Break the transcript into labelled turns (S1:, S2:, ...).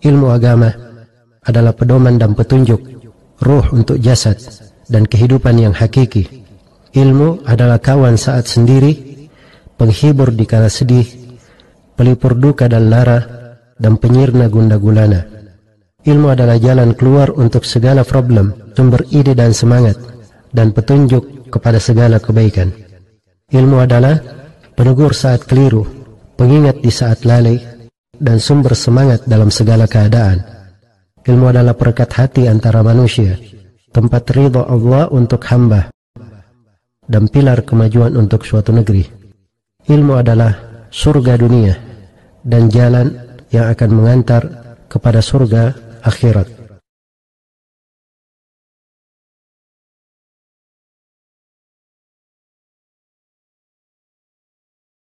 S1: Ilmu agama adalah pedoman dan petunjuk, ruh untuk jasad, dan kehidupan yang hakiki. Ilmu adalah kawan saat sendiri, penghibur di kala sedih, pelipur duka dan lara, dan penyirna gunda gulana. Ilmu adalah jalan keluar untuk segala problem, sumber ide dan semangat, dan petunjuk kepada segala kebaikan. Ilmu adalah penegur saat keliru, pengingat di saat lalai, dan sumber semangat dalam segala keadaan. Ilmu adalah perekat hati antara manusia, tempat ridho Allah untuk hamba, dan pilar kemajuan untuk suatu negeri. Ilmu adalah surga dunia dan jalan yang akan mengantar kepada surga akhirat.